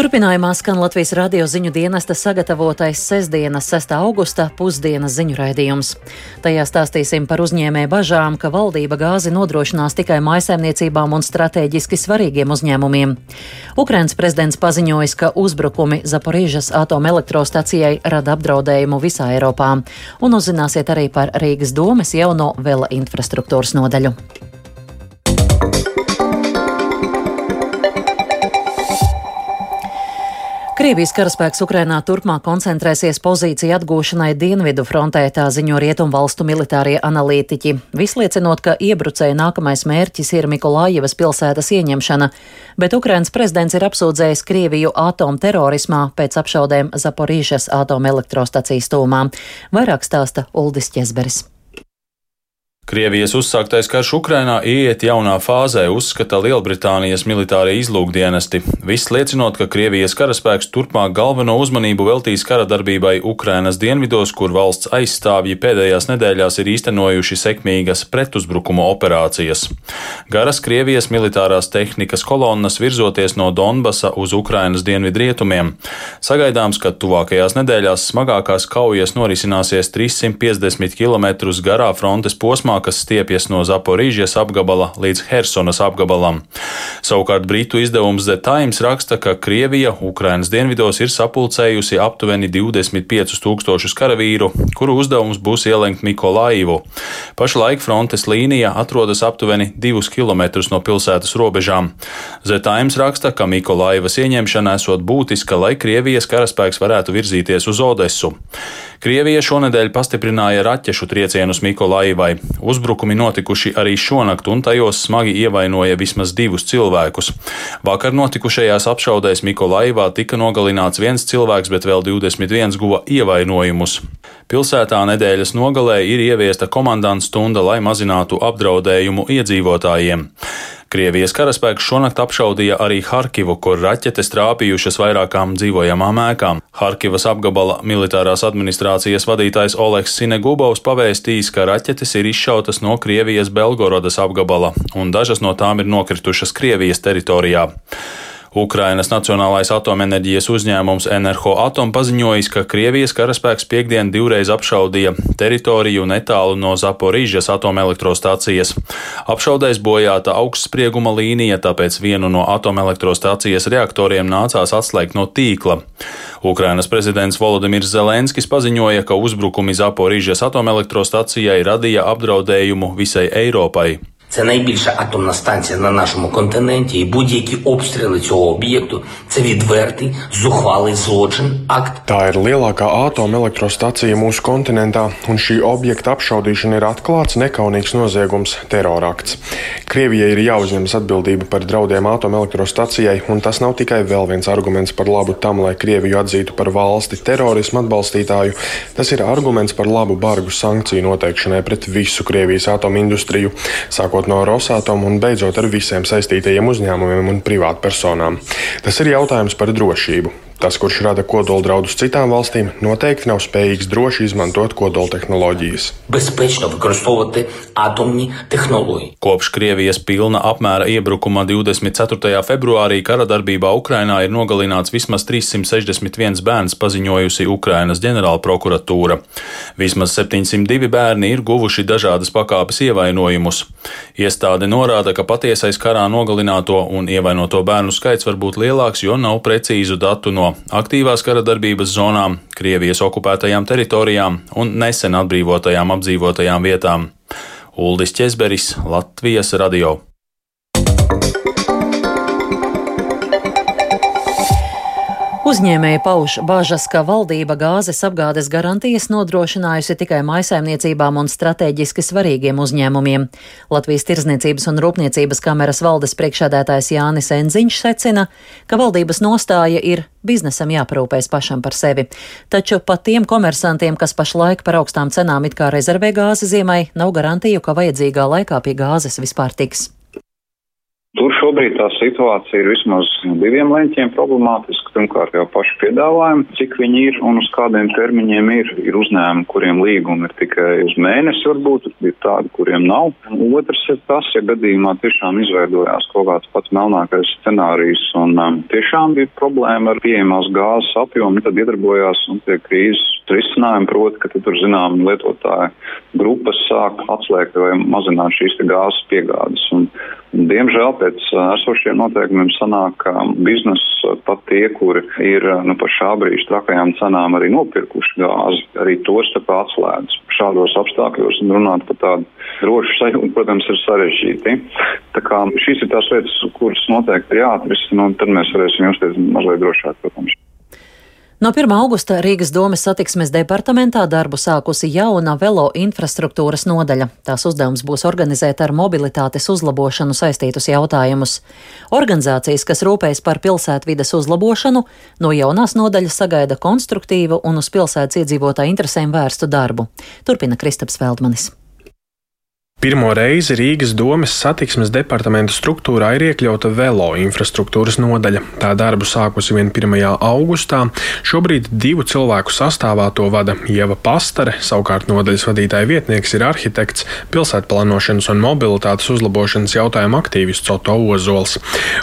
Turpinājumā skan Latvijas radio ziņu dienesta sagatavotais sestdienas 6. augusta pusdienas ziņu raidījums. Tajā stāstīsim par uzņēmē bažām, ka valdība gāzi nodrošinās tikai maisaimniecībām un strateģiski svarīgiem uzņēmumiem. Ukrainas prezidents paziņojis, ka uzbrukumi Zaporīžas atomelektrostacijai rada apdraudējumu visā Eiropā, un uzzināsiet arī par Rīgas domes jauno vela infrastruktūras nodaļu. Krievijas karaspēks Ukrainā turpmāk koncentrēsies pozīciju atgūšanai dienvidu frontē, tā ziņo rietumvalstu militārie analītiķi, visliecinot, ka iebrucēja nākamais mērķis ir Mikolājevas pilsētas ieņemšana, bet Ukrainas prezidents ir apsūdzējis Krieviju atomterorismā pēc apšaudēm Zaporīžas atomelektrostacijas tūmā. Vairāk stāsta Uldis Ķezberis. Krievijas uzsāktais karš Ukrainā ieiet jaunā fāzē, uzskata Lielbritānijas militārie izlūkdienesti, viss liecinot, ka Krievijas karaspēks turpmāk galveno uzmanību veltīs kara darbībai Ukrainas dienvidos, kur valsts aizstāvji pēdējās nedēļās ir īstenojuši sekmīgas pretuzbrukuma operācijas. Garas Krievijas militārās tehnikas kolonnas virzoties no Donbasa uz Ukrainas dienvidrietumiem. Sagaidāms, ka tuvākajās nedēļās smagākās kaujas norisināsies 350 km garā frontes posmā, kas stiepjas no Zaporīžas apgabala līdz Hersonas apgabalam. Savukārt Britu izdevums The Times raksta, ka Krievija Ukrainas dienvidos ir sapulcējusi aptuveni 25 tūkstošus karavīru, kuru uzdevums būs ielenkt Mikolaivu. Pašlaik frontes līnija atrodas aptuveni 2 km no pilsētas robežām. The Times raksta, ka Mikolaivas ieņemšana esot būtiska, lai Krievijas karaspēks varētu virzīties uz Odesu. Krievija šonadēļ pastiprināja raķešu triecienus Mikolaivai. Uzbrukumi notikuši arī šonakt, un tajos smagi ievainoja vismaz divus cilvēkus. Vakar notikušajās apšaudēs Mikolaivā tika nogalināts viens cilvēks, bet vēl 21 guva ievainojumus. Pilsētā nedēļas nogalē ir ieviesta komandants stunda, lai mazinātu apdraudējumu iedzīvotājiem. Krievijas karaspēks šonakt apšaudīja arī Harkivu, kur raķetes trāpījušas vairākām dzīvojamām ēkām. Harkivas apgabala militārās administrācijas vadītājs Oleks Sinegubovs pavēstījis, ka raķetes ir izšautas no Krievijas Belgorodas apgabala, un dažas no tām ir nokritušas Krievijas teritorijā. Ukrainas Nacionālais atomenerģijas uzņēmums Enerho Atom paziņojis, ka Krievijas karaspēks piekdien divreiz apšaudīja teritoriju netālu no Zaporīžas atomelektrostācijas. Apšaudēs bojāta augstsprieguma līnija, tāpēc vienu no atomelektrostācijas reaktoriem nācās atslēgt no tīkla. Ukrainas prezidents Volodimirs Zelenskis paziņoja, ka uzbrukumi Zaporīžas atomelektrostacijai radīja apdraudējumu visai Eiropai. Це найбільша атомна станція на нашому континенті, і будь-які обстріли цього об'єкту це відвертий, зухвалий злочин, акт. Tā ir lielākā atomelektrostacija mūsu kontinentā, un šī objekta apšaudīšana ir atklāts, nekaunīgs noziegums, terorakts. Krievijai ir jāuzņemas atbildība par draudiem atomelektrostacijai, un tas nav tikai vēl viens arguments par labu tam, lai Krieviju atzītu par valsti terorismu atbalstītāju. Tas ir arguments par labu bargu sankciju noteikšanai pret visu Krievijas atomindustriju, sākot sākot no Rosatom un beidzot ar visiem saistītajiem uzņēmumiem un privātpersonām. Tas ir jautājums par drošību. Tas, kurš rada kodoldraudus citām valstīm, noteikti nav spējīgs droši izmantot kodoltehnoloģijas. Kopš Krievijas pilna apmēra iebrukuma 24. februārī kara darbībā Ukrainā ir nogalināts vismaz 361 bērns, paziņojusi Ukrainas ģenerālprokuratūra. Vismaz 702 bērni ir guvuši dažādas pakāpes ievainojumus. Iestāde norāda, ka patiesais karā nogalināto un ievainoto bērnu skaits var būt lielāks, jo nav precīzu datu no aktīvās kara darbības zonām, Krievijas okupētajām teritorijām un nesen atbrīvotajām apdzīvotajām vietām. Uldis Česberis, Latvijas radio. Uzņēmēji pauž bažas, ka valdība gāzes apgādes garantijas nodrošinājusi tikai maisaimniecībām un strateģiski svarīgiem uzņēmumiem. Latvijas Tirzniecības un Rūpniecības kameras valdes priekšādētājs Jānis Enziņš secina, ka valdības nostāja ir biznesam jāparūpēs pašam par sevi. Taču pat tiem komersantiem, kas pašlaik par augstām cenām it kā rezervē gāzi ziemai, nav garantiju, ka vajadzīgā laikā pie gāzes vispār tiks. Tur šobrīd tā situācija ir vismaz diviem leņķiem problemātiska. Pirmkārt, jau paši piedāvājumi, cik viņi ir un uz kādiem termiņiem ir. Ir uzņēmumi, kuriem līgumi ir tikai uz mēnesi, varbūt ir tādi, kuriem nav. Otrs ir tas, ja gadījumā tiešām izveidojās kaut kāds pats melnākais scenārijs un um, tiešām bija problēma ar pieejamās gāzes apjomu, tad iedarbojās un pie krīzes risinājumi, proti, ka tur, zinām, lietotāji grupas sāk atslēgt vai mazināt šīs gāzes piegādes. Un, Diemžēl pēc esošiem noteikumiem sanāk, ka biznesa pat tie, kuri ir nu, par šā brīža trakajām cenām arī nopirkuši gāzi, arī tos kā atslēdz. Šādos apstākļos un runāt par tādu drošu sajūtu, protams, ir sarežģīti. Tā kā šīs ir tās lietas, kuras noteikti ir jāatrisina, un tad mēs varēsim justies mazliet drošāk, protams. No 1. augusta Rīgas domes satiksmes departamentā darbu sākusi jauna velo infrastruktūras nodaļa. Tās uzdevums būs organizēt ar mobilitātes uzlabošanu saistītus jautājumus. Organizācijas, kas rūpējas par pilsētvides uzlabošanu, no jaunās nodaļas sagaida konstruktīvu un uz pilsētas iedzīvotāju interesēm vērstu darbu. Turpina Kristaps Feldmanis. Pirmo reizi Rīgas domes satiksmes departamenta struktūrā ir iekļauta velo infrastruktūras nodaļa. Tā darbu sākusi vien 1. augustā. Šobrīd divu cilvēku sastāvā to vada Ieva Pastare, savukārt nodaļas vadītāja vietnieks ir arhitekts, pilsētplānošanas un mobilitātes uzlabošanas jautājumu aktīvists Oto Ozols.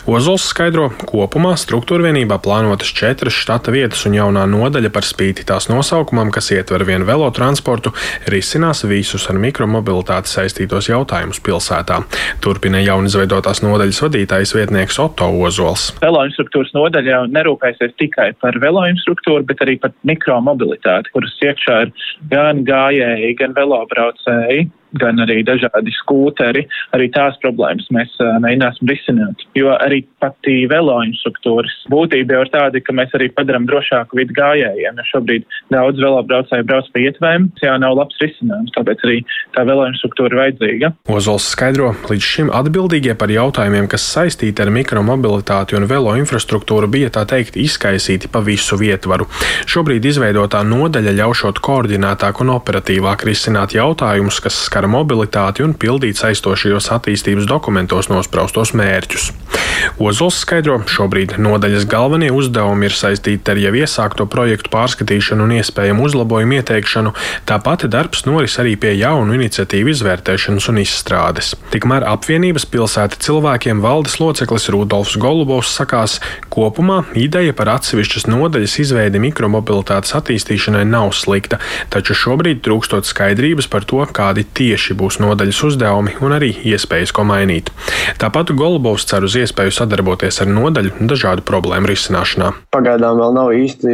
Ozols skaidro, kopumā struktūra vienībā plānotas četras štata vietas un jaunā nodaļa par spīti tās nosaukumam, kas ietver vienu velotransportu, risinās visus ar mikromobilitāti saistītus saistītos jautājumus pilsētā. Turpina jaunizveidotās nodaļas vadītājs vietnieks Otto Ozols. Veloinstruktūras nodaļa nerūpēsies tikai par veloinstruktūru, bet arī par mikromobilitāti, kuras iekšā ir gan gājēji, gan velobraucēji gan arī dažādi skūteri, arī tās problēmas mēs mēģināsim risināt. Jo arī pati veloinstruktūras būtība jau ir tāda, ka mēs arī padaram drošāku vidu gājējiem. Ja šobrīd daudz velobraucēju brauc pa ietvēm, tas jau nav labs risinājums, tāpēc arī tā veloinstruktūra ir vajadzīga. Ozols skaidro, līdz šim atbildīgie par jautājumiem, kas saistīti ar mikromobilitāti un veloinfrastruktūru, bija tā teikt izkaisīti pa visu vietvaru. Šobrīd izveidotā nodaļa ļaušot koordinētāk un operatīvāk risināt jautājumus, kas skar skara mobilitāti un pildīt saistošajos attīstības dokumentos nospraustos mērķus. Ozols skaidro, šobrīd nodaļas galvenie uzdevumi ir saistīti ar jau iesākto projektu pārskatīšanu un iespējamu uzlabojumu ieteikšanu, tāpat darbs noris arī pie jaunu iniciatīvu izvērtēšanas un izstrādes. Tikmēr apvienības pilsēta cilvēkiem valdes loceklis Rudolfs Golubovs sakās, kopumā ideja par atsevišķas nodaļas izveidi mikromobilitātes attīstīšanai nav slikta, taču šobrīd trūkstot skaidrības par to, kādi tieši būs nodaļas uzdevumi un arī iespējas ko mainīt. Tāpat Golubovs cer uz iespēju sadarboties ar nodaļu dažādu problēmu risināšanā. Pagaidām vēl nav īsti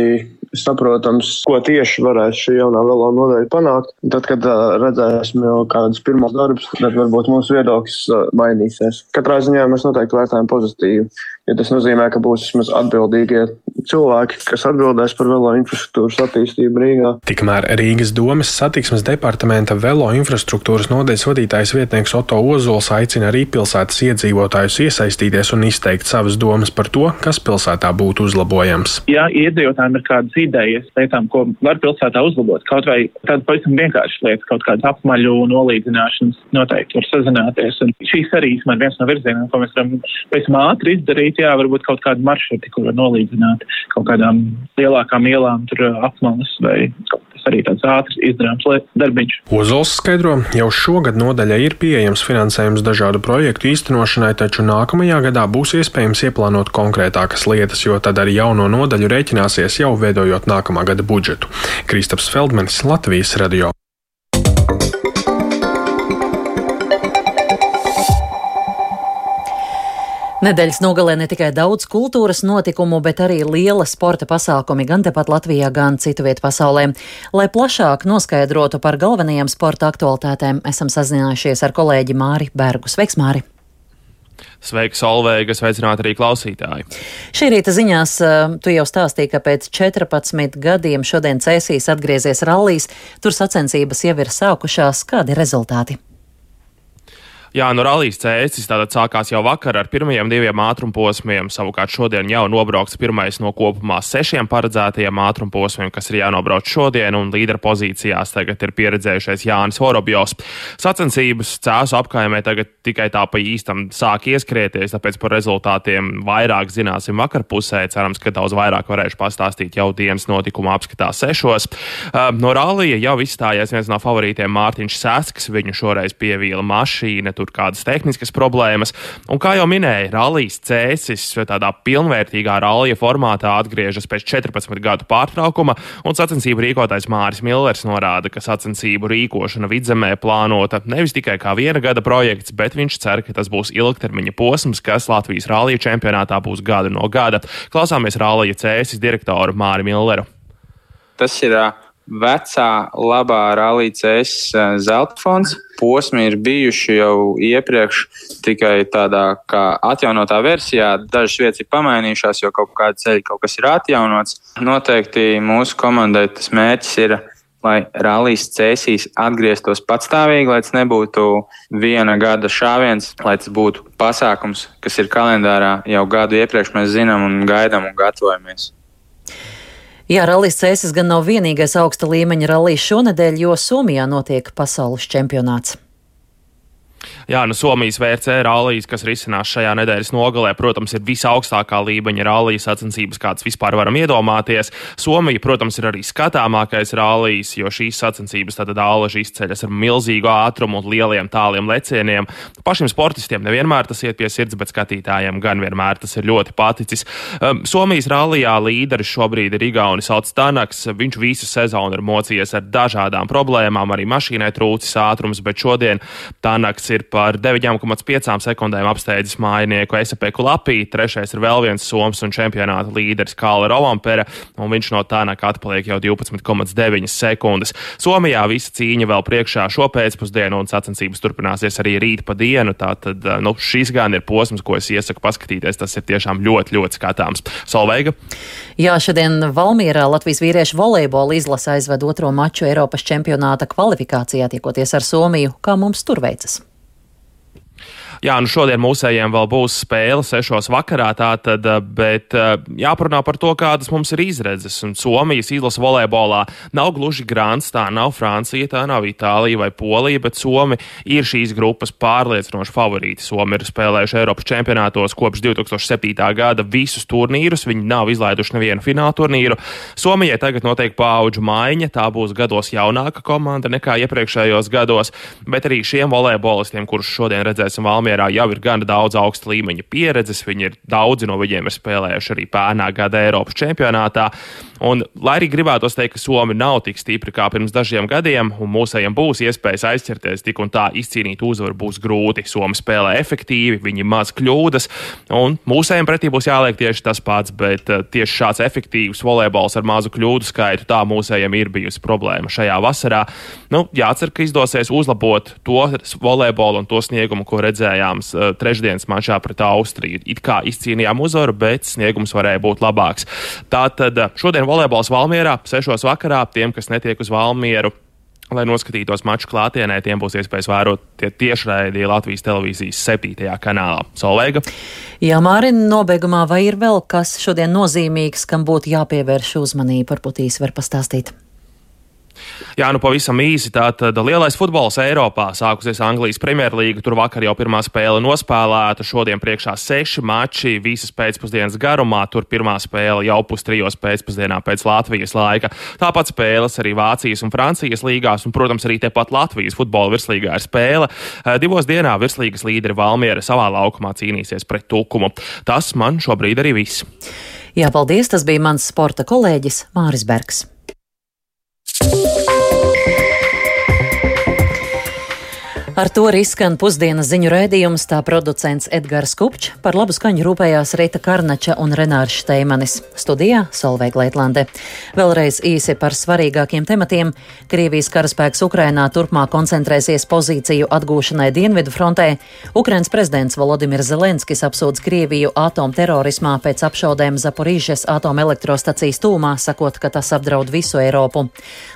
saprotams, ko tieši varēs šī jaunā velo nodaļa panākt. Tad, kad uh, redzēsim jau kādus pirmos darbus, tad varbūt mūsu viedoklis uh, mainīsies. Katrā ziņā mēs noteikti vērtējam pozitīvi, jo tas nozīmē, ka būs vismaz atbildīgie cilvēki, kas atbildēs par velo infrastruktūras attīstību Rīgā. Tikmēr Rīgas domes satiksmes departamenta velo infrastruktūras nodaļas vadītājs vietnieks Oto Ozols aicina arī pilsētas iedzīvotājus iesaistīties un izteikt savas domas par to, kas pilsētā būtu uzlabojams. Ja iedzīvotājiem ir kādas idejas lietām, ko var pilsētā uzlabot, kaut vai tāda pavisam vienkārša lieta, kaut kāda apmaļu nolīdzināšanas noteikti var sazināties. Un šīs arī ir viens no virzieniem, ko mēs varam pēc ātri izdarīt, jā, varbūt kaut kādu maršruti, kur var nolīdzināt kaut kādām lielākām ielām, tur apmalas vai kas arī tāds ātrs izdarāms darbiņš. Ozols skaidro, jau šogad nodaļai ir pieejams finansējums dažādu projektu īstenošanai, taču nākamajā gadā būs iespējams ieplānot konkrētākas lietas, jo tad arī jauno nodaļu rēķināsies jau veidojot nākamā gada budžetu. Kristaps Feldmanis, Latvijas radio. Nedēļas nogalē ne tikai daudz kultūras notikumu, bet arī liela sporta pasākumi gan tepat Latvijā, gan citu vietu pasaulē. Lai plašāk noskaidrotu par galvenajām sporta aktualitātēm, esam sazinājušies ar kolēģi Māri Bergu. Sveiks, Māri! Sveiki, Solveiga, sveicināti arī klausītāji. Šī rīta ziņās tu jau stāstīji, ka pēc 14 gadiem šodien Cēsīs atgriezies rallijas, tur sacensības jau ir sākušās. Kādi rezultāti? Jā, nu rallijas cēsis tātad sākās jau vakar ar pirmajiem diviem ātrumposmiem. Savukārt šodien jau nobraukts pirmais no kopumā sešiem paredzētajiem ātrumposmiem, kas ir jānobrauc šodien, un līdera pozīcijās tagad ir pieredzējušais Jānis Vorobjovs. Sacensības cēsu apkaimē tagad tikai tā pa īstam sāk ieskrieties, tāpēc par rezultātiem vairāk zināsim vakar pusē. Cerams, ka daudz vairāk varēšu pastāstīt jau dienas notikuma apskatā sešos. No rallija jau izstājies viens no favorītiem Mārtiņš Sasks. Viņu šoreiz pievīla mašīna tur kādas tehniskas problēmas. Un, kā jau minēja, rallijas cēsis tādā pilnvērtīgā rallija formātā atgriežas pēc 14 gadu pārtraukuma, un sacensību rīkotājs Māris Millers norāda, ka sacensību rīkošana vidzemē plānota nevis tikai kā viena gada projekts, bet viņš cer, ka tas būs ilgtermiņa posms, kas Latvijas rallija čempionātā būs gada no gada. Klausāmies rallija cēsis direktoru Māri Milleru. Tas ir vecā, labā rallija-CS eh, zelta fonds. Posmi ir bijuši jau iepriekš tikai tādā kā atjaunotā versijā. Dažas vietas ir pamainījušās, jo kaut kāda ceļa kaut kas ir atjaunots. Noteikti mūsu komandai tas mērķis ir lai rallijas cēsīs atgrieztos patstāvīgi, lai tas nebūtu viena gada šāviens, lai tas būtu pasākums, kas ir kalendārā jau gadu iepriekš mēs zinām un gaidām un gatavojamies. Jā, Rallijas cēsis gan nav vienīgais augsta līmeņa rallijas šonadēļ, jo Somijā notiek pasaules čempionāts. Jā, nu Somijas VRC rallijas, kas risinās šajā nedēļas nogalē, protams, ir visaugstākā līmeņa rallijas sacensības, kādas vispār varam iedomāties. Somija, protams, ir arī skatāmākais rallijas, jo šīs sacensības tad ālaži izceļas ar milzīgu ātrumu un lieliem tāliem lecieniem. Pašiem sportistiem nevienmēr tas iet pie sirds, bet skatītājiem gan vienmēr tas ir ļoti paticis. Um, Somijas rallijā līderis šobrīd ir Igaunis Alts Tanaks. Viņš visu sezonu ir mocījies ar dažādām problēmām, arī mašīnai trūcis ātrums, bet šodien Tanaks ir par 9,5 sekundēm apsteidzis mājinieku Esapeku Lapī. Trešais ir vēl viens soms un čempionāta līderis Kāla Rolampere, un viņš no Tānaka atpaliek jau 12,9 sekundes. Somijā visa cīņa vēl priekšā šo pēcpusdienu, un sacensības turpināsies arī rīt pa dienu. Tātad nu, šis gan ir posms, ko es iesaku paskatīties. Tas ir tiešām ļoti, ļoti skatāms. Solveiga? Jā, šodien Valmierā Latvijas vīriešu volejbola izlase aizved otro maču Eiropas čempionāta kvalifikācijā, tiekoties ar Somiju. Kā mums tur veicas? Jā, nu šodien mūsējiem vēl būs spēle sešos vakarā, tātad, eh, bet eh, jāparunā par to, kādas mums ir izredzes. Un Somijas izlase volejbolā nav gluži grāns, tā nav Francija, tā nav Itālija vai Polija, bet Somi ir šīs grupas pārliecinoši favorīti. Somi ir spēlējuši Eiropas čempionātos kopš 2007. gada visus turnīrus, viņi nav izlaiduši nevienu fināla turnīru. Somijai tagad notiek paudžu maiņa, tā būs gados jaunāka komanda nekā iepriekšējos gados, bet arī šiem volejbolistiem, kurus šodien redzēsim Valmierā, Valmjerā jau ir gana daudz augsta līmeņa pieredzes. Viņi ir daudzi no viņiem ir spēlējuši arī pērnā gada Eiropas čempionātā. Un, lai arī gribētos teikt, ka Somija nav tik stipra kā pirms dažiem gadiem, un mūsējiem būs iespējas aizķerties tik un tā izcīnīt uzvaru, būs grūti. Somija spēlē efektīvi, viņi maz kļūdas, un mūsējiem pretī būs jāliek tieši tas pats, bet uh, tieši šāds efektīvs volejbols ar mazu kļūdu skaitu, tā mūsējiem ir bijusi problēma šajā vasarā. Nu, jācer, ka izdosies uzlabot to volejbolu un to sniegumu, ko redzējām uh, trešdienas mačā pret Austriju. It kā izcīnījām uzvaru, bet sniegums varēja būt labāks. Tātad uh, šodien volejbols Valmierā, 6. vakarā. Tiem, kas netiek uz Valmieru, lai noskatītos maču klātienē, tiem būs iespējas vērot tie tiešraidī Latvijas televīzijas 7. kanālā. Solveiga. Jā, Mārina, nobeigumā vai ir vēl kas šodien nozīmīgs, kam būtu jāpievērš uzmanība, varbūt īsi var pastāstīt? Jā, nu pavisam īsi. Tātad lielais futbols Eiropā sākusies Anglijas Premjerlīga. Tur vakar jau pirmā spēle nospēlēta. Šodien priekšā seši mači visas pēcpusdienas garumā. Tur pirmā spēle jau pustrijos pēcpusdienā pēc Latvijas laika. Tāpat spēles arī Vācijas un Francijas līgās, un, protams, arī tepat Latvijas futbola virslīgā ir spēle. Eh, divos dienā virslīgas līderi Valmiera savā laukumā cīnīsies pret Tukumu. Tas man šobrīd arī viss. Jā, paldies! Tas bija mans sporta kolēģis Māris Bergs. Ar to arī skan pusdienas ziņu raidījums, tā producents Edgars Kupčs, par labu skaņu rūpējās Rīta Karnača un Renārs Šteimanis. Studijā Solveiga Leitlande. Vēlreiz īsi par svarīgākiem tematiem. Krievijas karaspēks Ukrainā turpmāk koncentrēsies pozīciju atgūšanai Dienvidu frontē. Ukrainas prezidents Volodimirs Zelenskis apsūdz Krieviju atomterorismā pēc apšaudēm Zaporīžas atomelektrostacijas tūmā, sakot, ka tas apdraud visu Eiropu.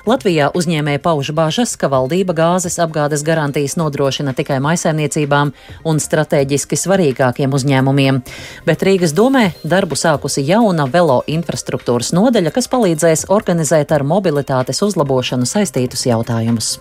Latvijā uzņēmēja pauž bažas, ka valdība gāzes apgādes garantijas no jānodrošina tikai maisaimniecībām un strateģiski svarīgākiem uzņēmumiem, bet Rīgas domē darbu sākusi jauna velo infrastruktūras nodeļa, kas palīdzēs organizēt ar mobilitātes uzlabošanu saistītus jautājumus.